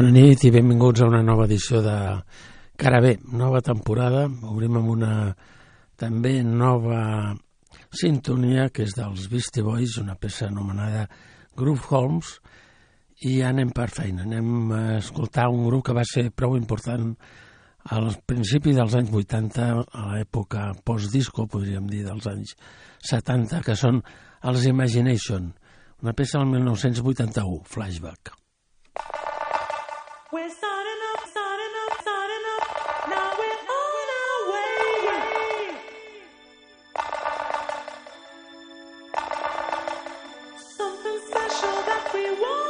Bona nit i benvinguts a una nova edició de Cara B, nova temporada. Obrim amb una també nova sintonia que és dels Beastie Boys, una peça anomenada Groove Holmes, i anem per feina. Anem a escoltar un grup que va ser prou important al principi dels anys 80, a l'època post-disco, podríem dir, dels anys 70, que són els Imagination, una peça del 1981, Flashback. We're starting up, starting up, starting up. Now we're on our way. Something special that we want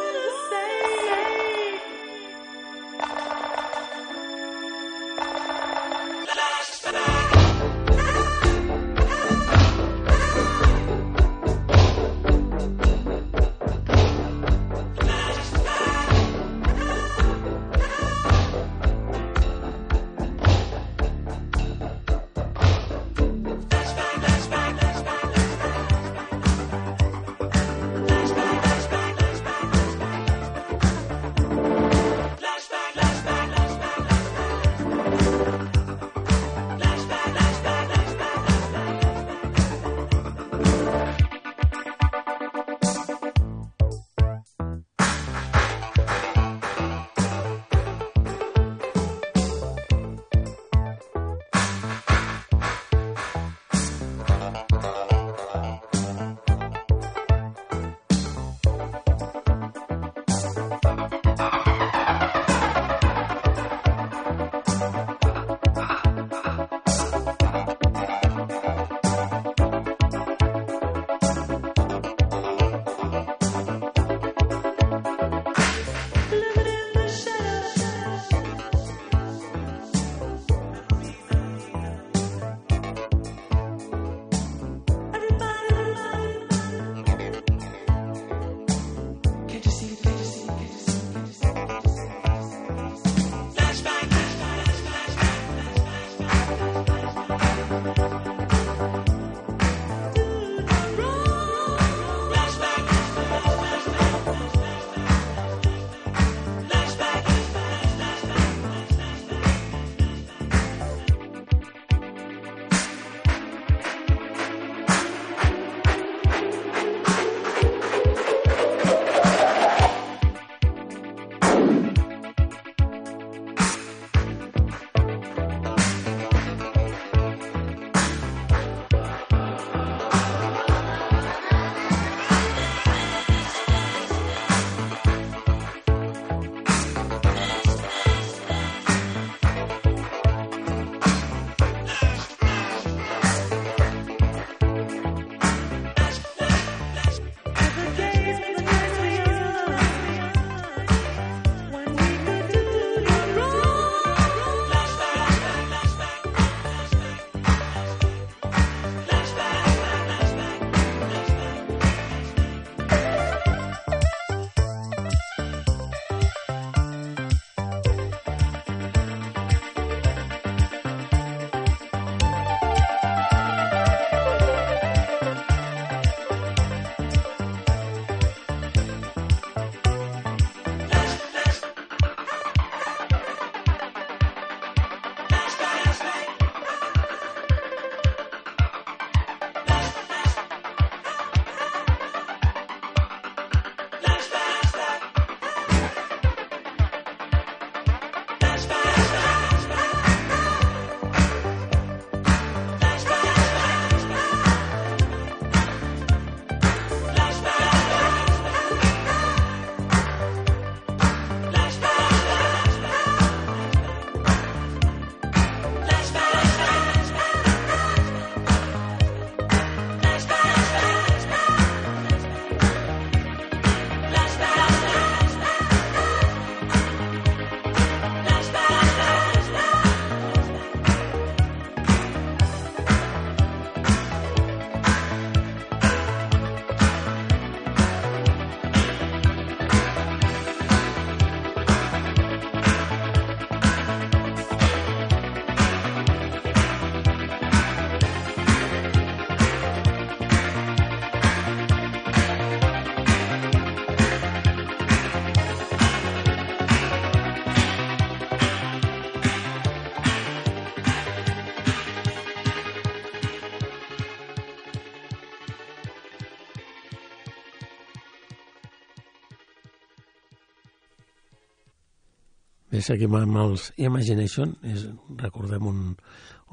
Bé, seguim amb els Imagination, és, recordem un,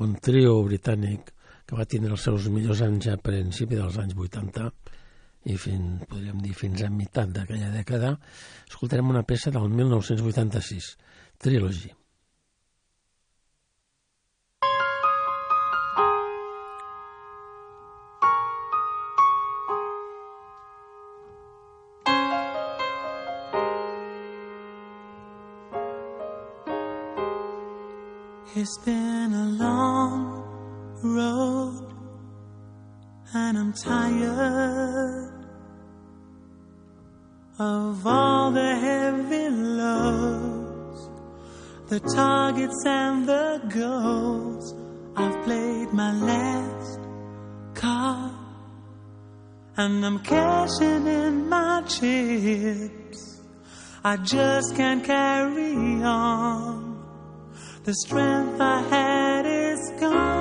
un trio britànic que va tindre els seus millors anys a principi dels anys 80 i fins, podríem dir fins a meitat d'aquella dècada, escoltarem una peça del 1986, Trilogy. It's been a long road and I'm tired of all the heavy loads, the targets and the goals. I've played my last card and I'm cashing in my chips. I just can't carry on. The strength I had is gone.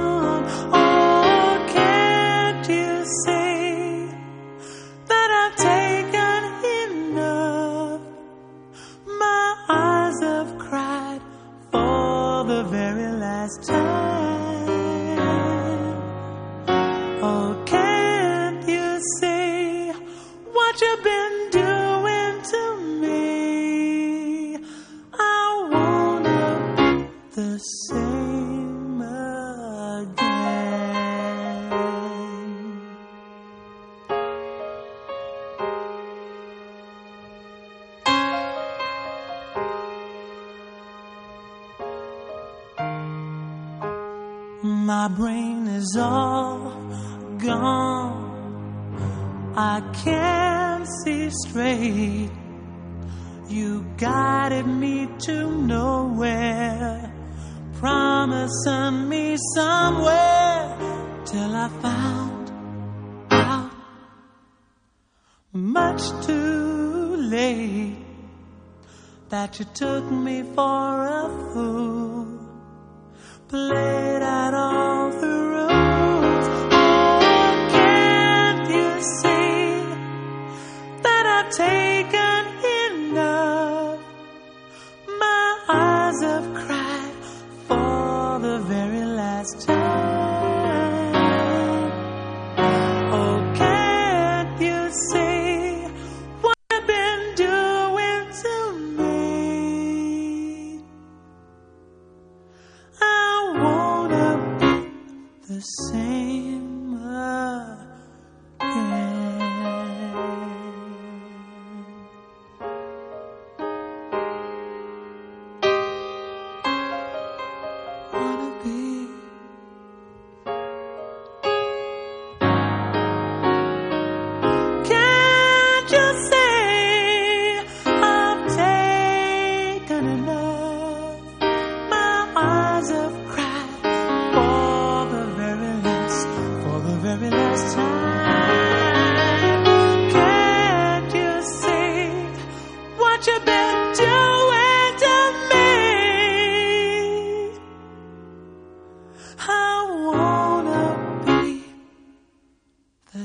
My brain is all gone. I can't see straight. You guided me to nowhere, promising me somewhere till I found out much too late that you took me for a fool played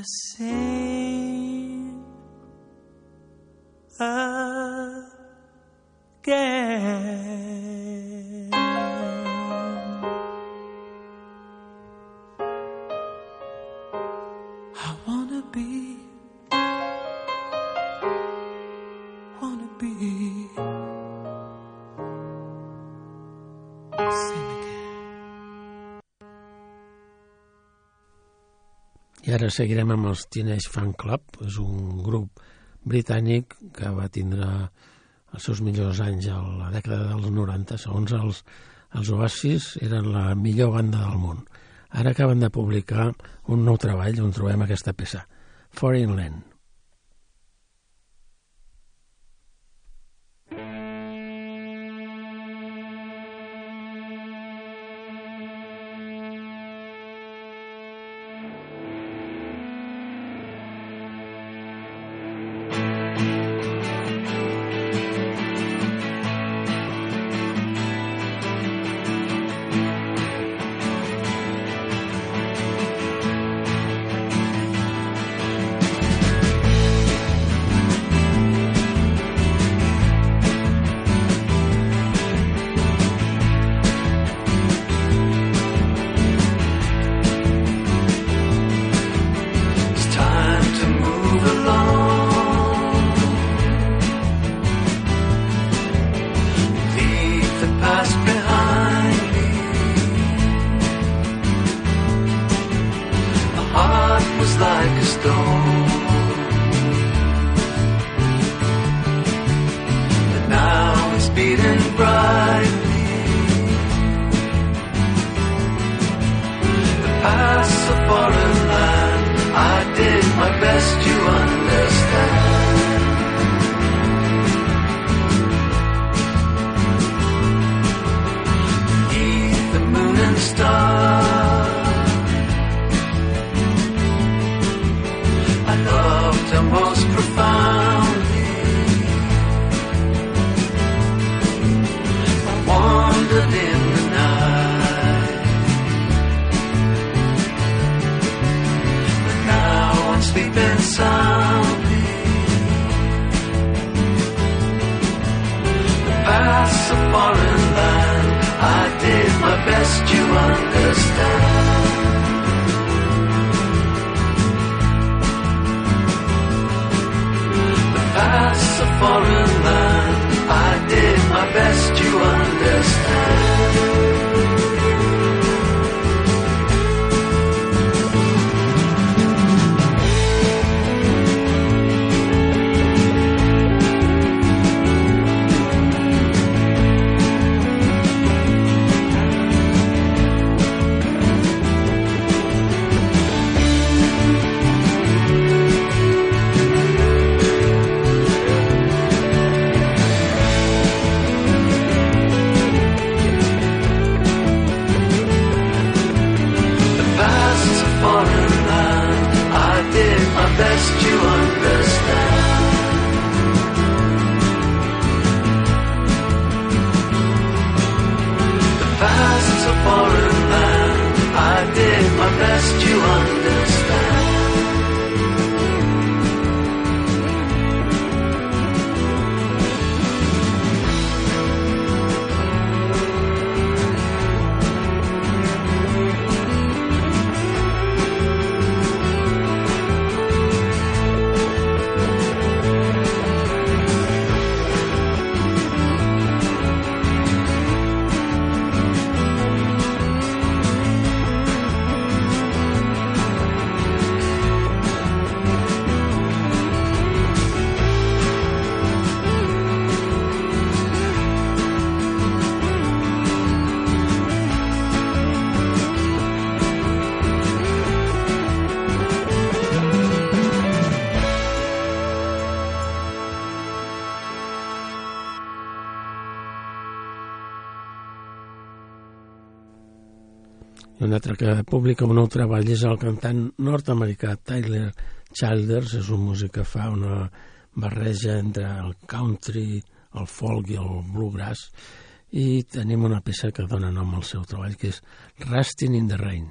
nascer. Ara seguirem amb els Teenage Fan Club, és un grup britànic que va tindre els seus millors anys a la dècada dels 90, segons els, els Oasis, eren la millor banda del món. Ara acaben de publicar un nou treball on trobem aquesta peça, Foreign Land. need it. my best you understand. The past's a foreign land. I did my best you understand. publica un nou treball és el cantant nord-americà Tyler Childers, és un músic que fa una barreja entre el country, el folk i el bluegrass, i tenim una peça que dona nom al seu treball, que és Rusting in the Rain.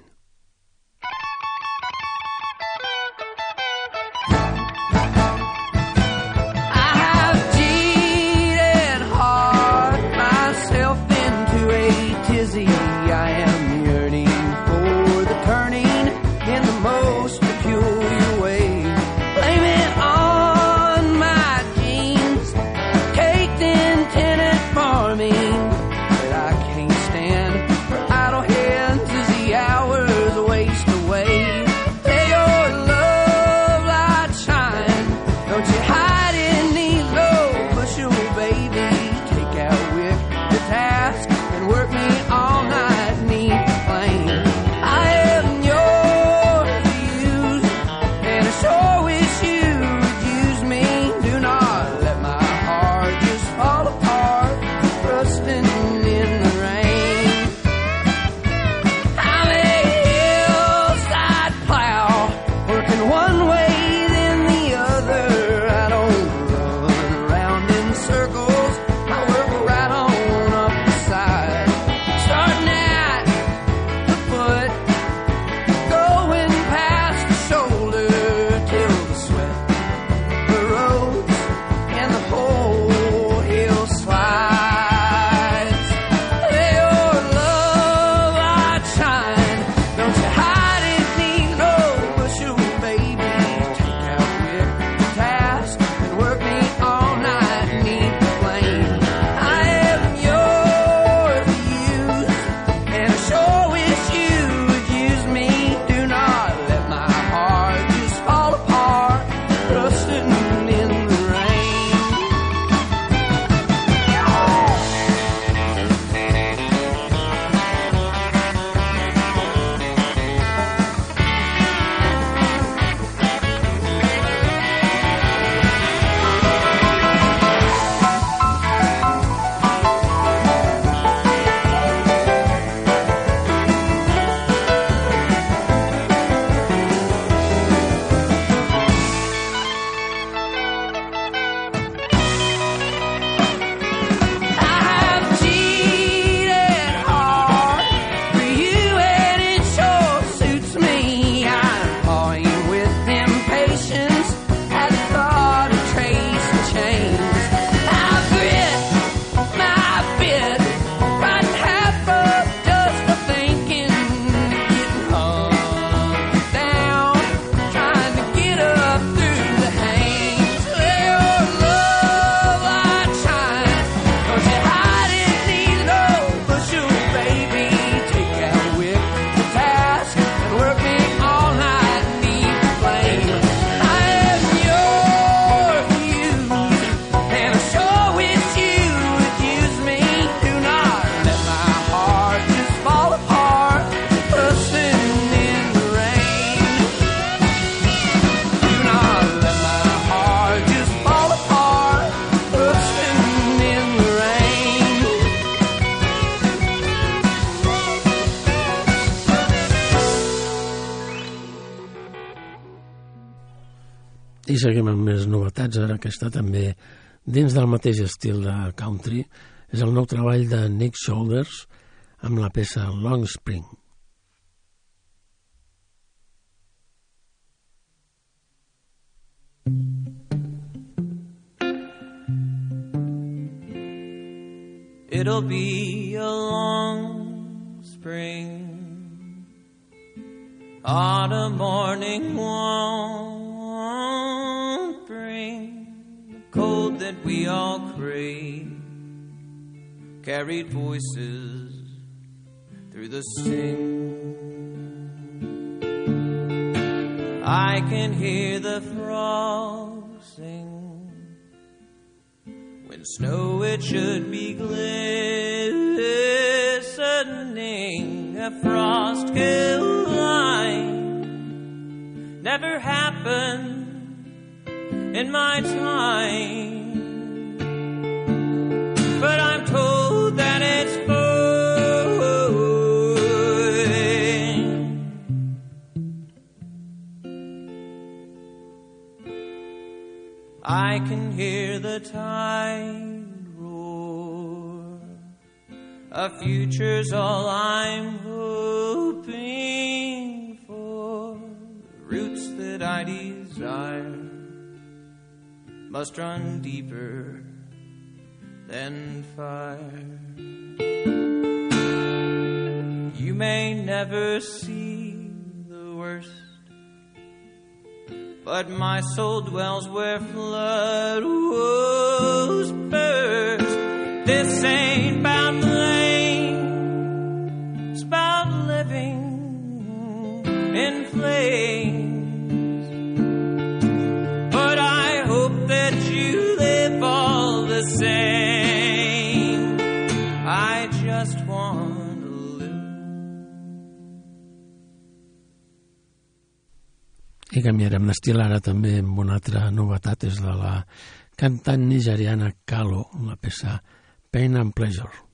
Que està també dins del mateix estil de country. És el nou treball de Nick Shoulders amb la peça Long Spring. It'll be a long spring, autumn morning won't bring cold that we all crave. Carried voices through the sting. I can hear the frogs sing when snow it should be glistening. A frost kill line never happened in my time, but I'm told that it's fine. I can hear the tide roar. A future's all I'm hoping for. Roots that I desire must run deeper than fire. You may never see the worst but my soul dwells where flood woes burst. This ain't about blame, it's about living in flames. I canviarem d'estil ara també amb una altra novetat, és de la cantant nigeriana Kalo, la peça Pain and Pleasure.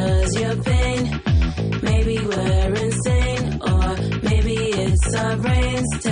Pleasure's your pain. Maybe we're insane, or maybe it's our brains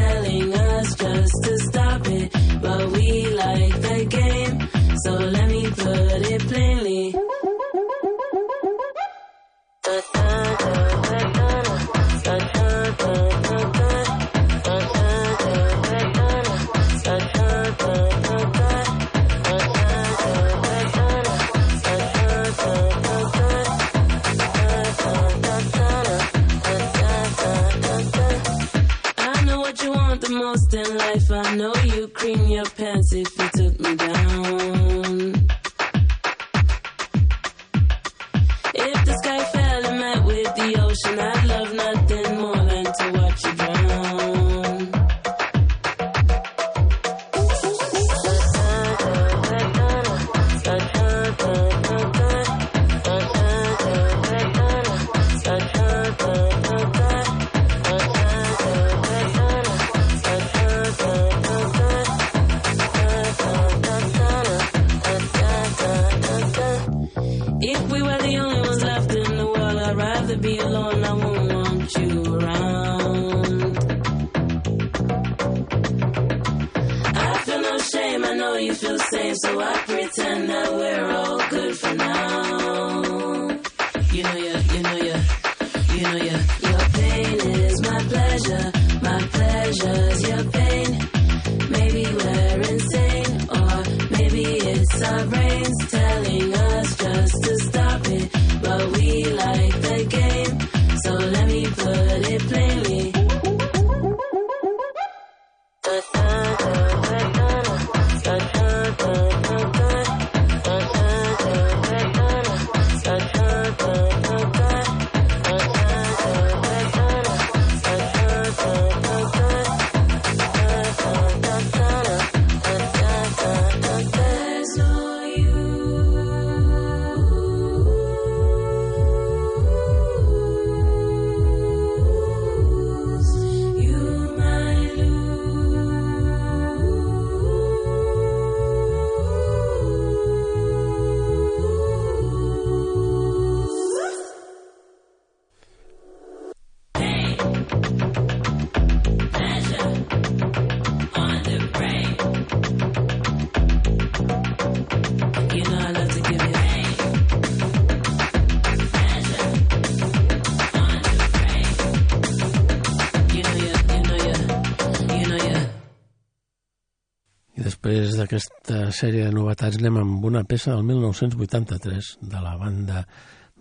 sèrie de novetats anem amb una peça del 1983 de la banda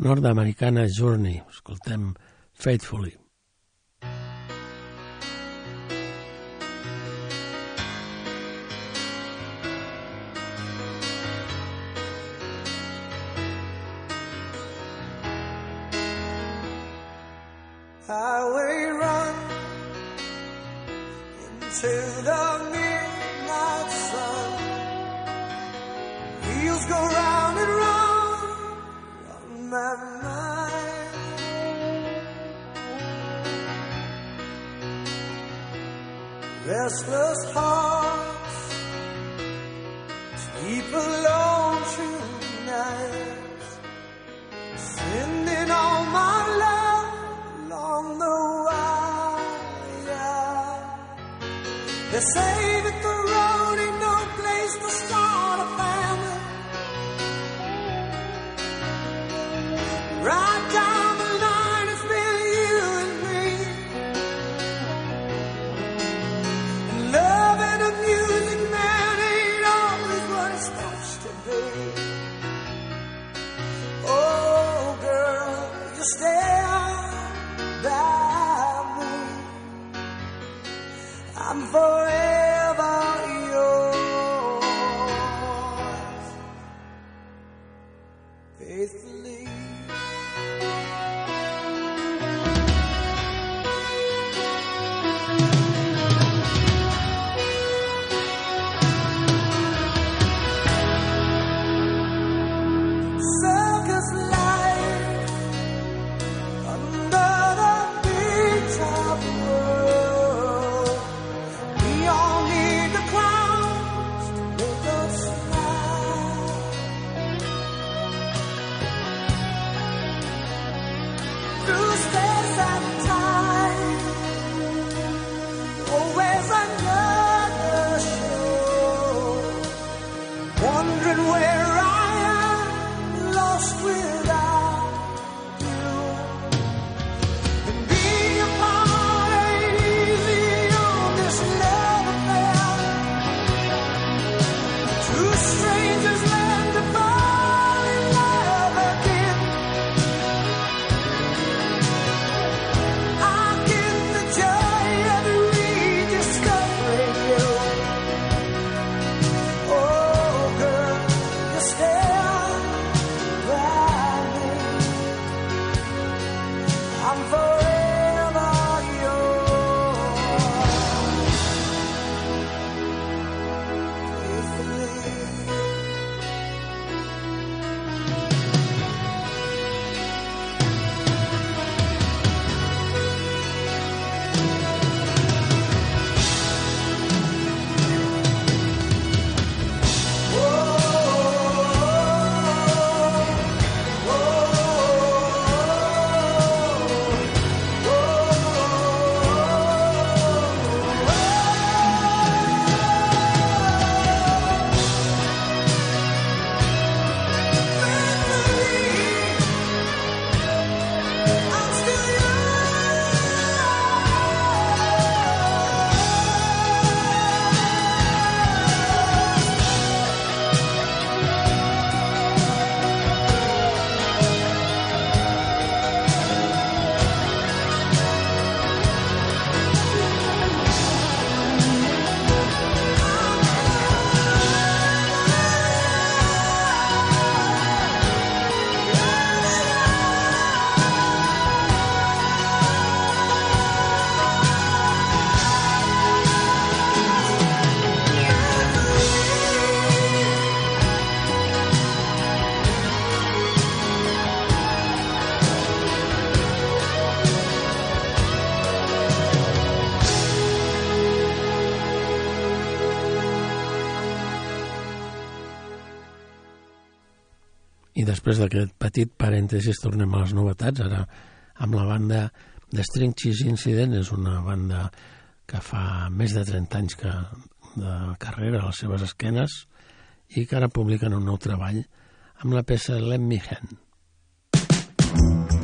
nord-americana Journey. Escoltem Faithfully. Restless hearts sleep alone tonight. Sending all my love along the wire. They say that the després d'aquest petit parèntesis tornem a les novetats, ara amb la banda de String Cheese Incident, és una banda que fa més de 30 anys que de carrera a les seves esquenes i que ara publiquen un nou treball amb la peça Let Me Hand. I didn't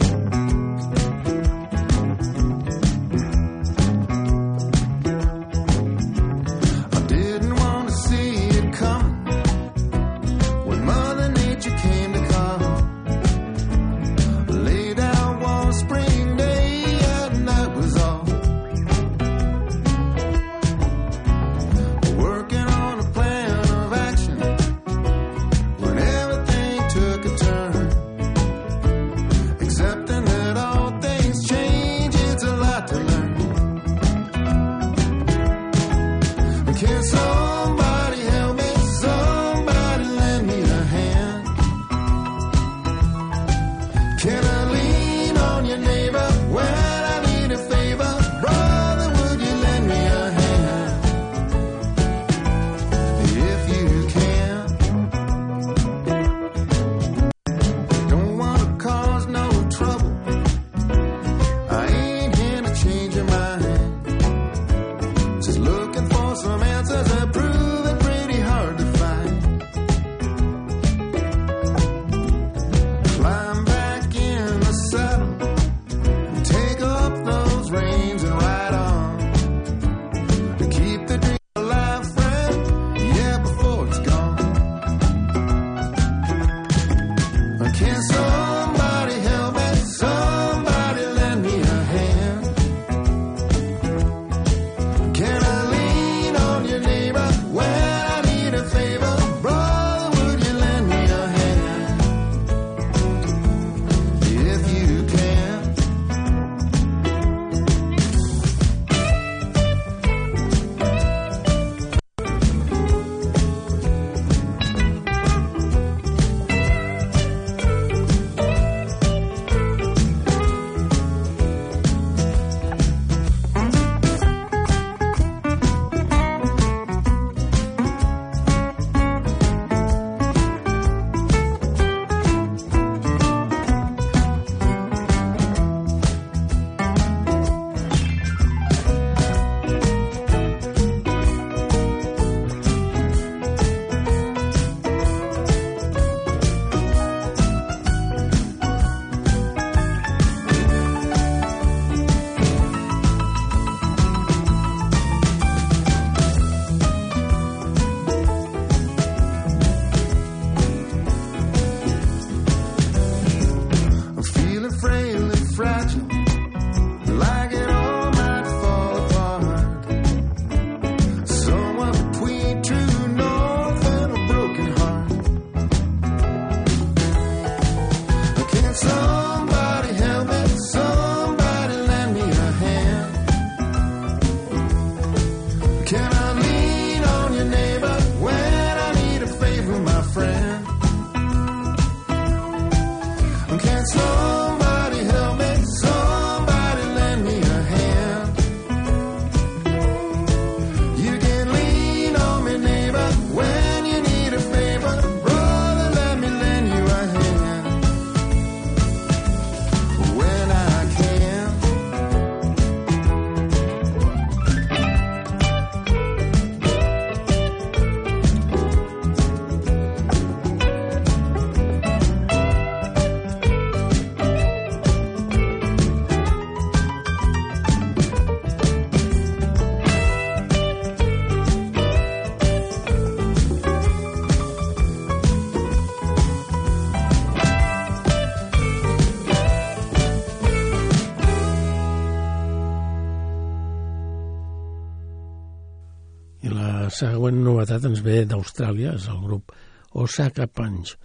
novetat ens ve d'Austràlia, és el grup Osaka Punch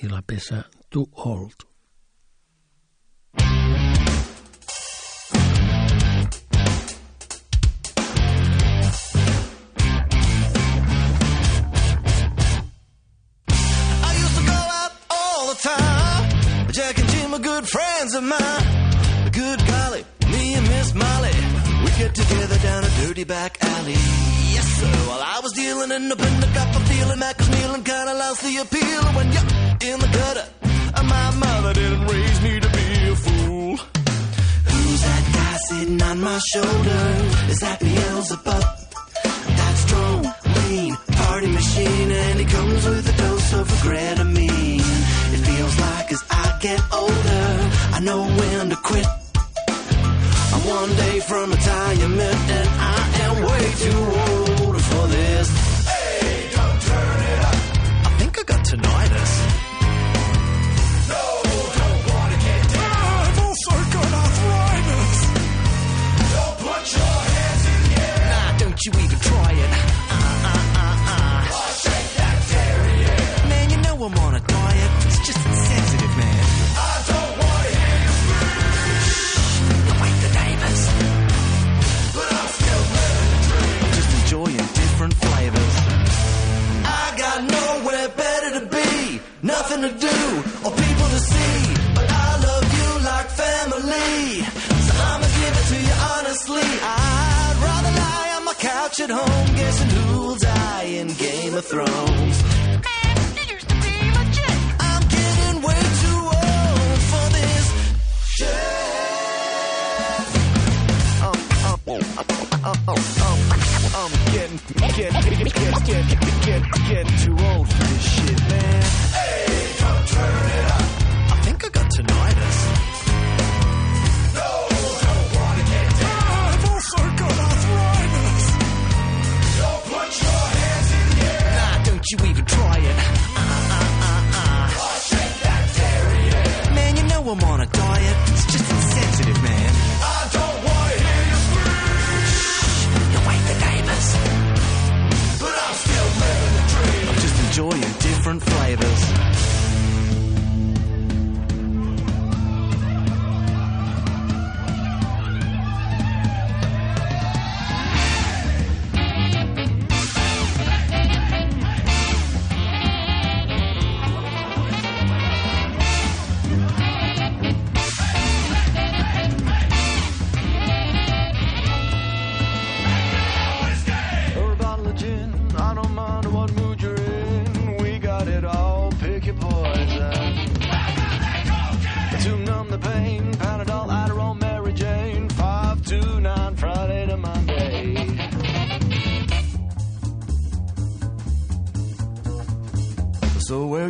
i la peça Too Old. Jack and Jim are good friends of mine. Good golly, me and Miss Molly, we get together down a dirty back alley. Sir. While I was dealing in the bender, got my feeling Mac was kneeling, kinda lost the appeal when you're in the gutter. And my mother didn't raise me to be a fool. Who's that guy sitting on my shoulder? Is that Beelzebub? That strong, lean party machine, and he comes with a dose of regret of me. It feels like as I get older, I know when to quit. I'm one day from retirement, and I am way too old tinnitus.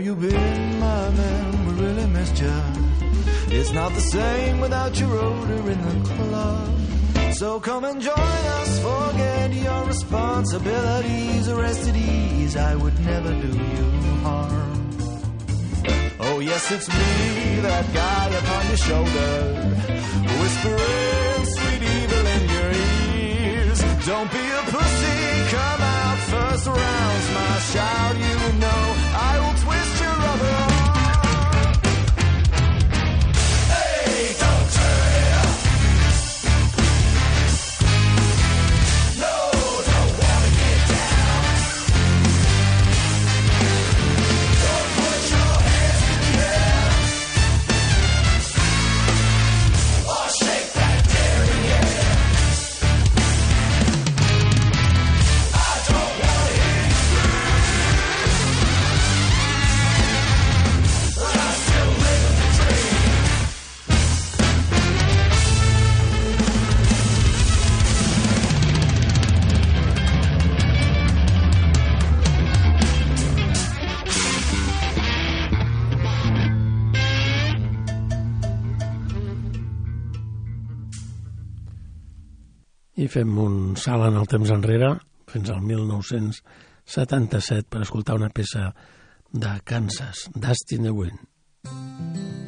You been, my man? We really missed you. It's not the same without your odor in the club. So come and join us, forget your responsibilities, rest at ease. I would never do you harm. Oh, yes, it's me, that guy upon your shoulder, whispering sweet evil in your ears. Don't be a pussy, come out first rounds, my shout, you know fem un salt en el temps enrere, fins al 1977, per escoltar una peça de Kansas, Dust in the Wind. I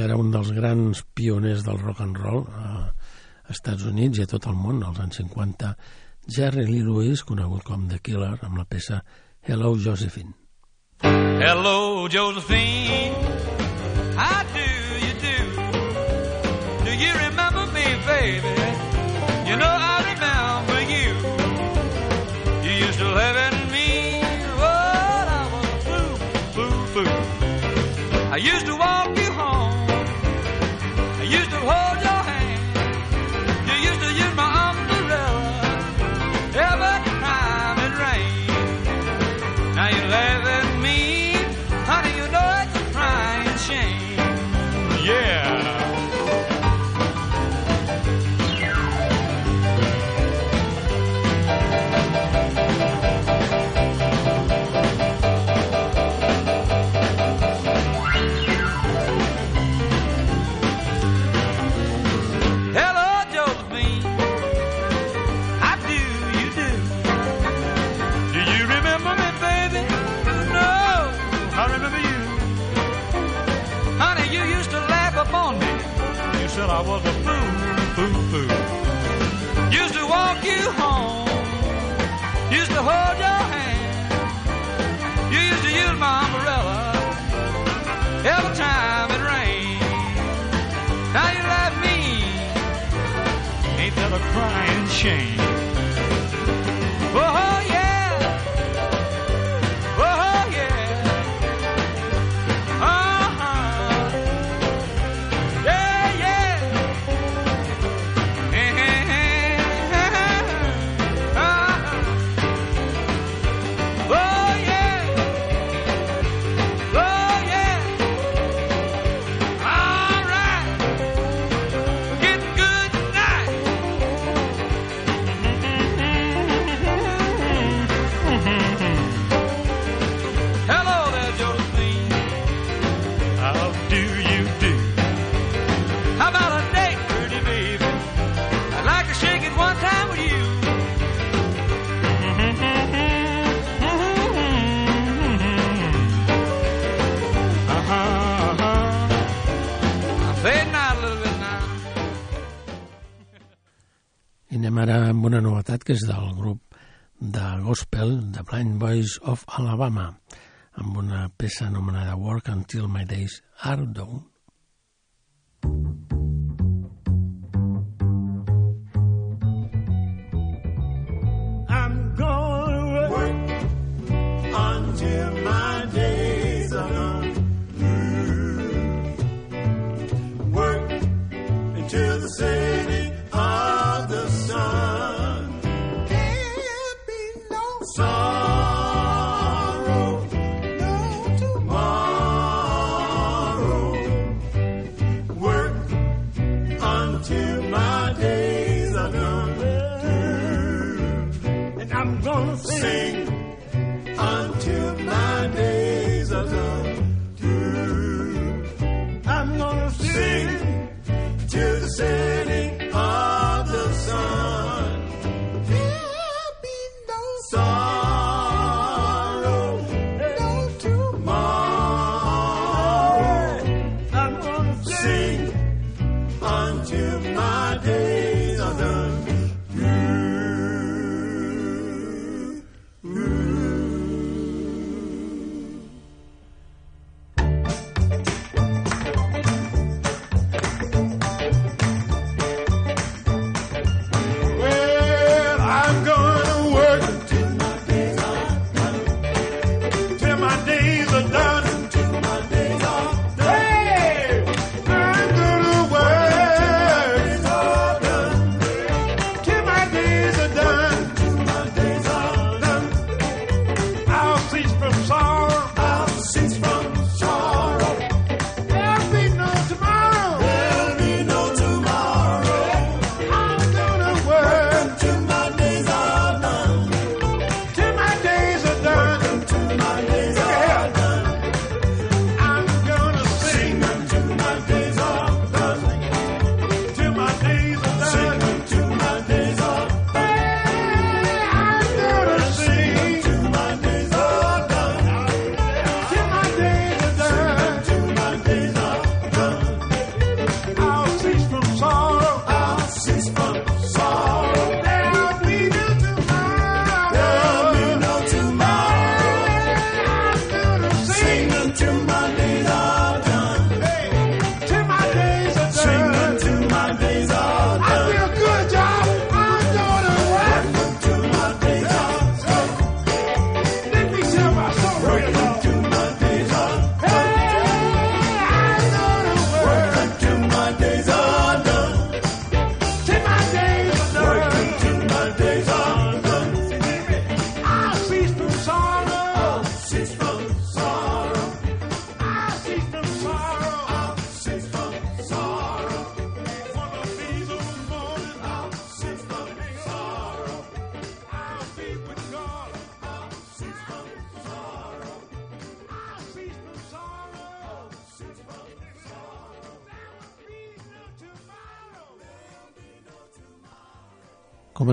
era un dels grans pioners del rock and roll a Estats Units i a tot el món, als anys 50, Jerry Lee Lewis, conegut com The Killer, amb la peça Hello Josephine. Hello, Josephine. How do you do? Do you remember me, baby? You know I remember you. You used to live in I was a fool, fool, fool. Used to walk you home, used to hold your hand. You used to use my umbrella every time it rained. Now you left me, ain't that a crying shame? Oh, ara amb una novetat que és del grup de gospel The Blind Boys of Alabama amb una peça anomenada Work Until My Days Are Done.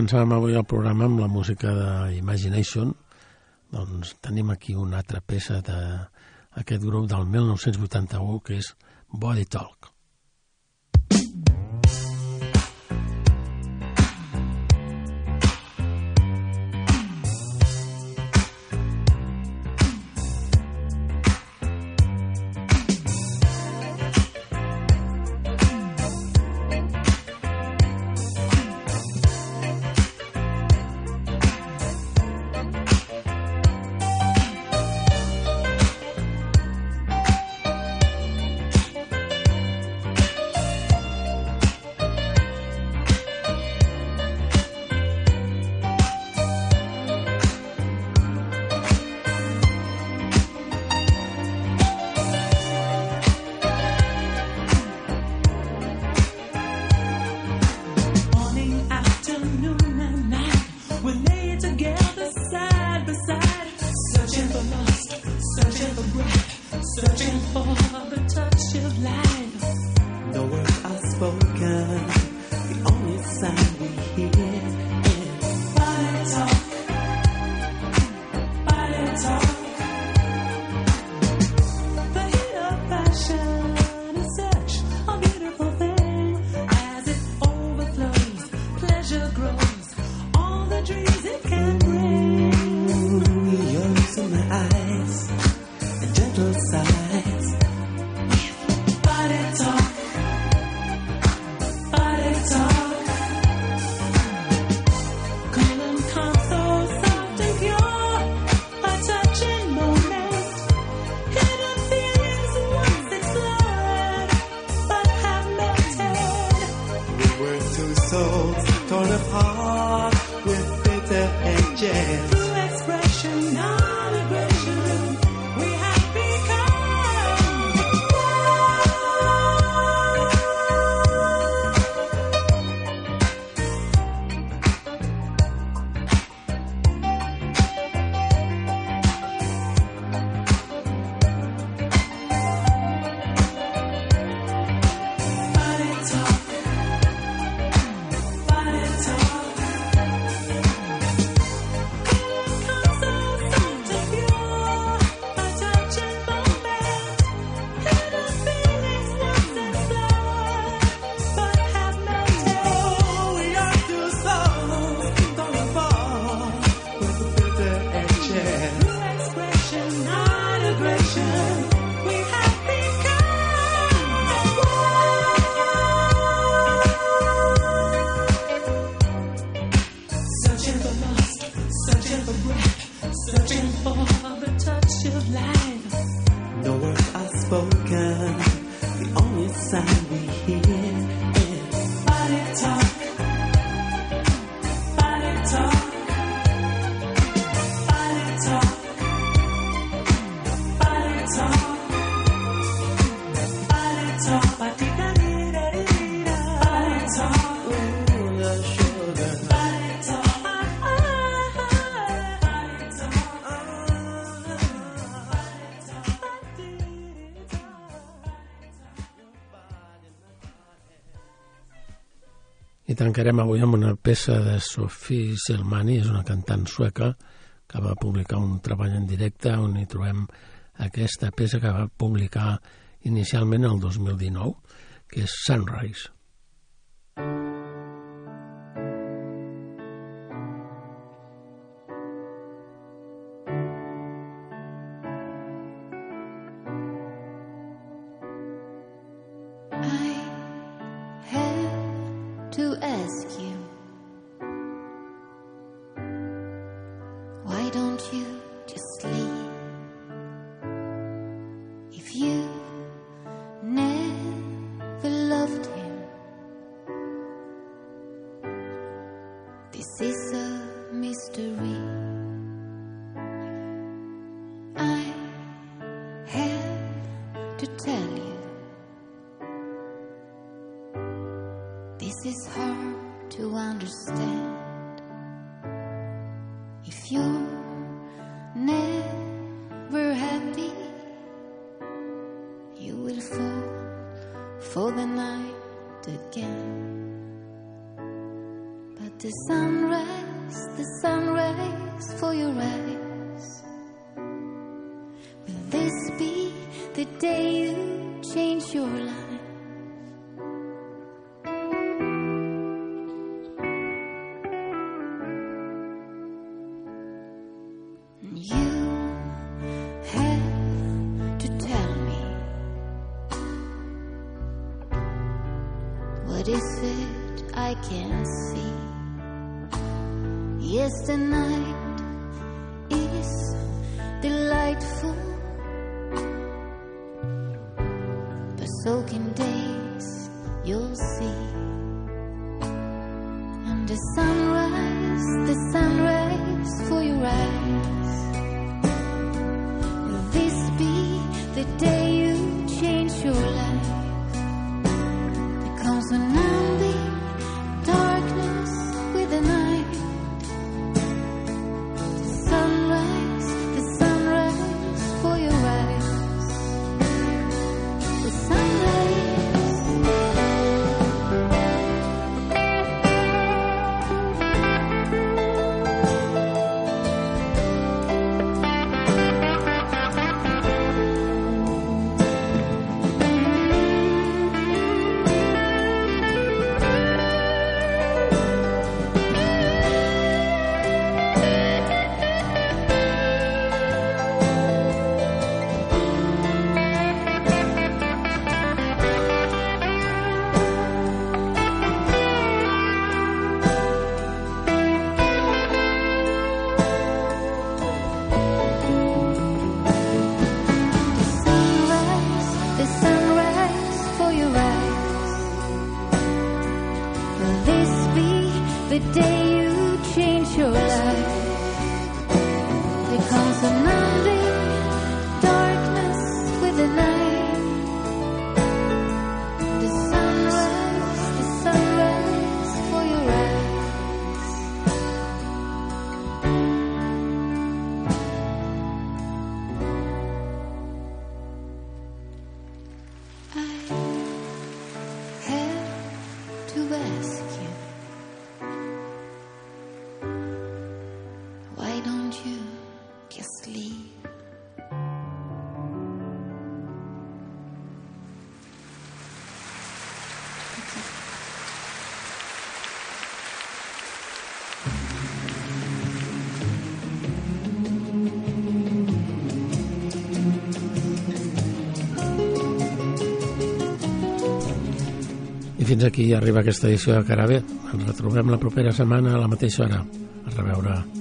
començàvem avui el programa amb la música d'Imagination, doncs tenim aquí una altra peça d'aquest grup del 1981 que és Body Talk. expression, non aggression. Tancarem avui amb una peça de Sophie Selmani, és una cantant sueca que va publicar un treball en directe on hi trobem aquesta peça que va publicar inicialment el 2019, que és Sunrise. Fins aquí arriba aquesta edició de Carabé. Ens retrobem la propera setmana a la mateixa hora. A reveure.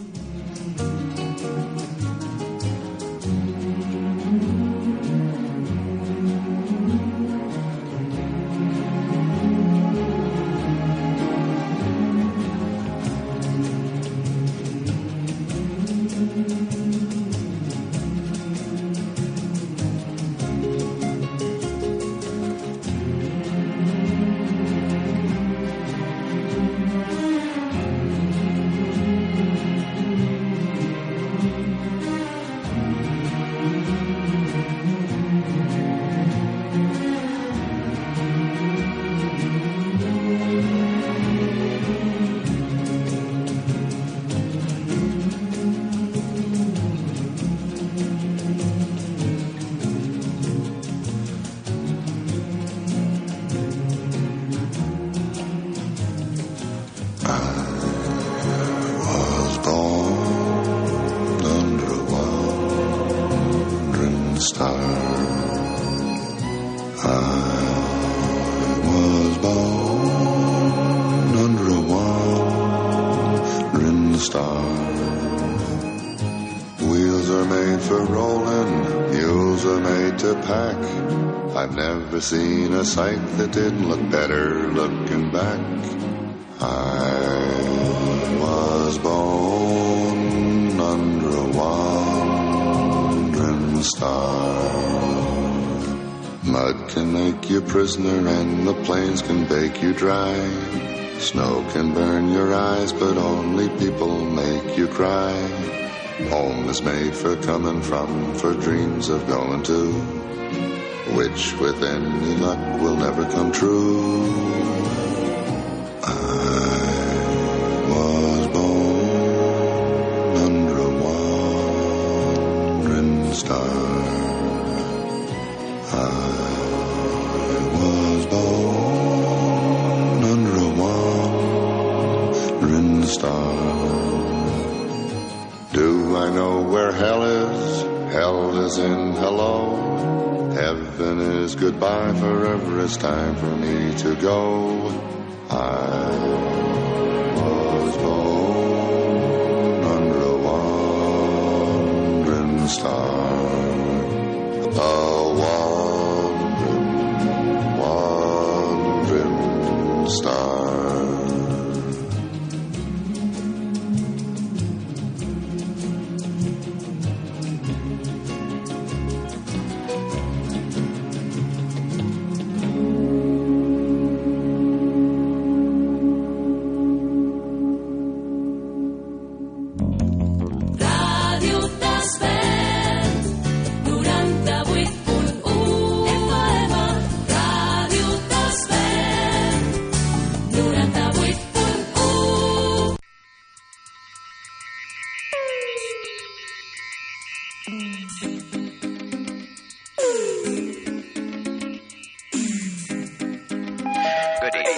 Mud can make you prisoner and the plains can bake you dry. Snow can burn your eyes, but only people make you cry. Home is made for coming from, for dreams of going to, which with any luck will never come true. was goodbye. Forever it's time for me to go.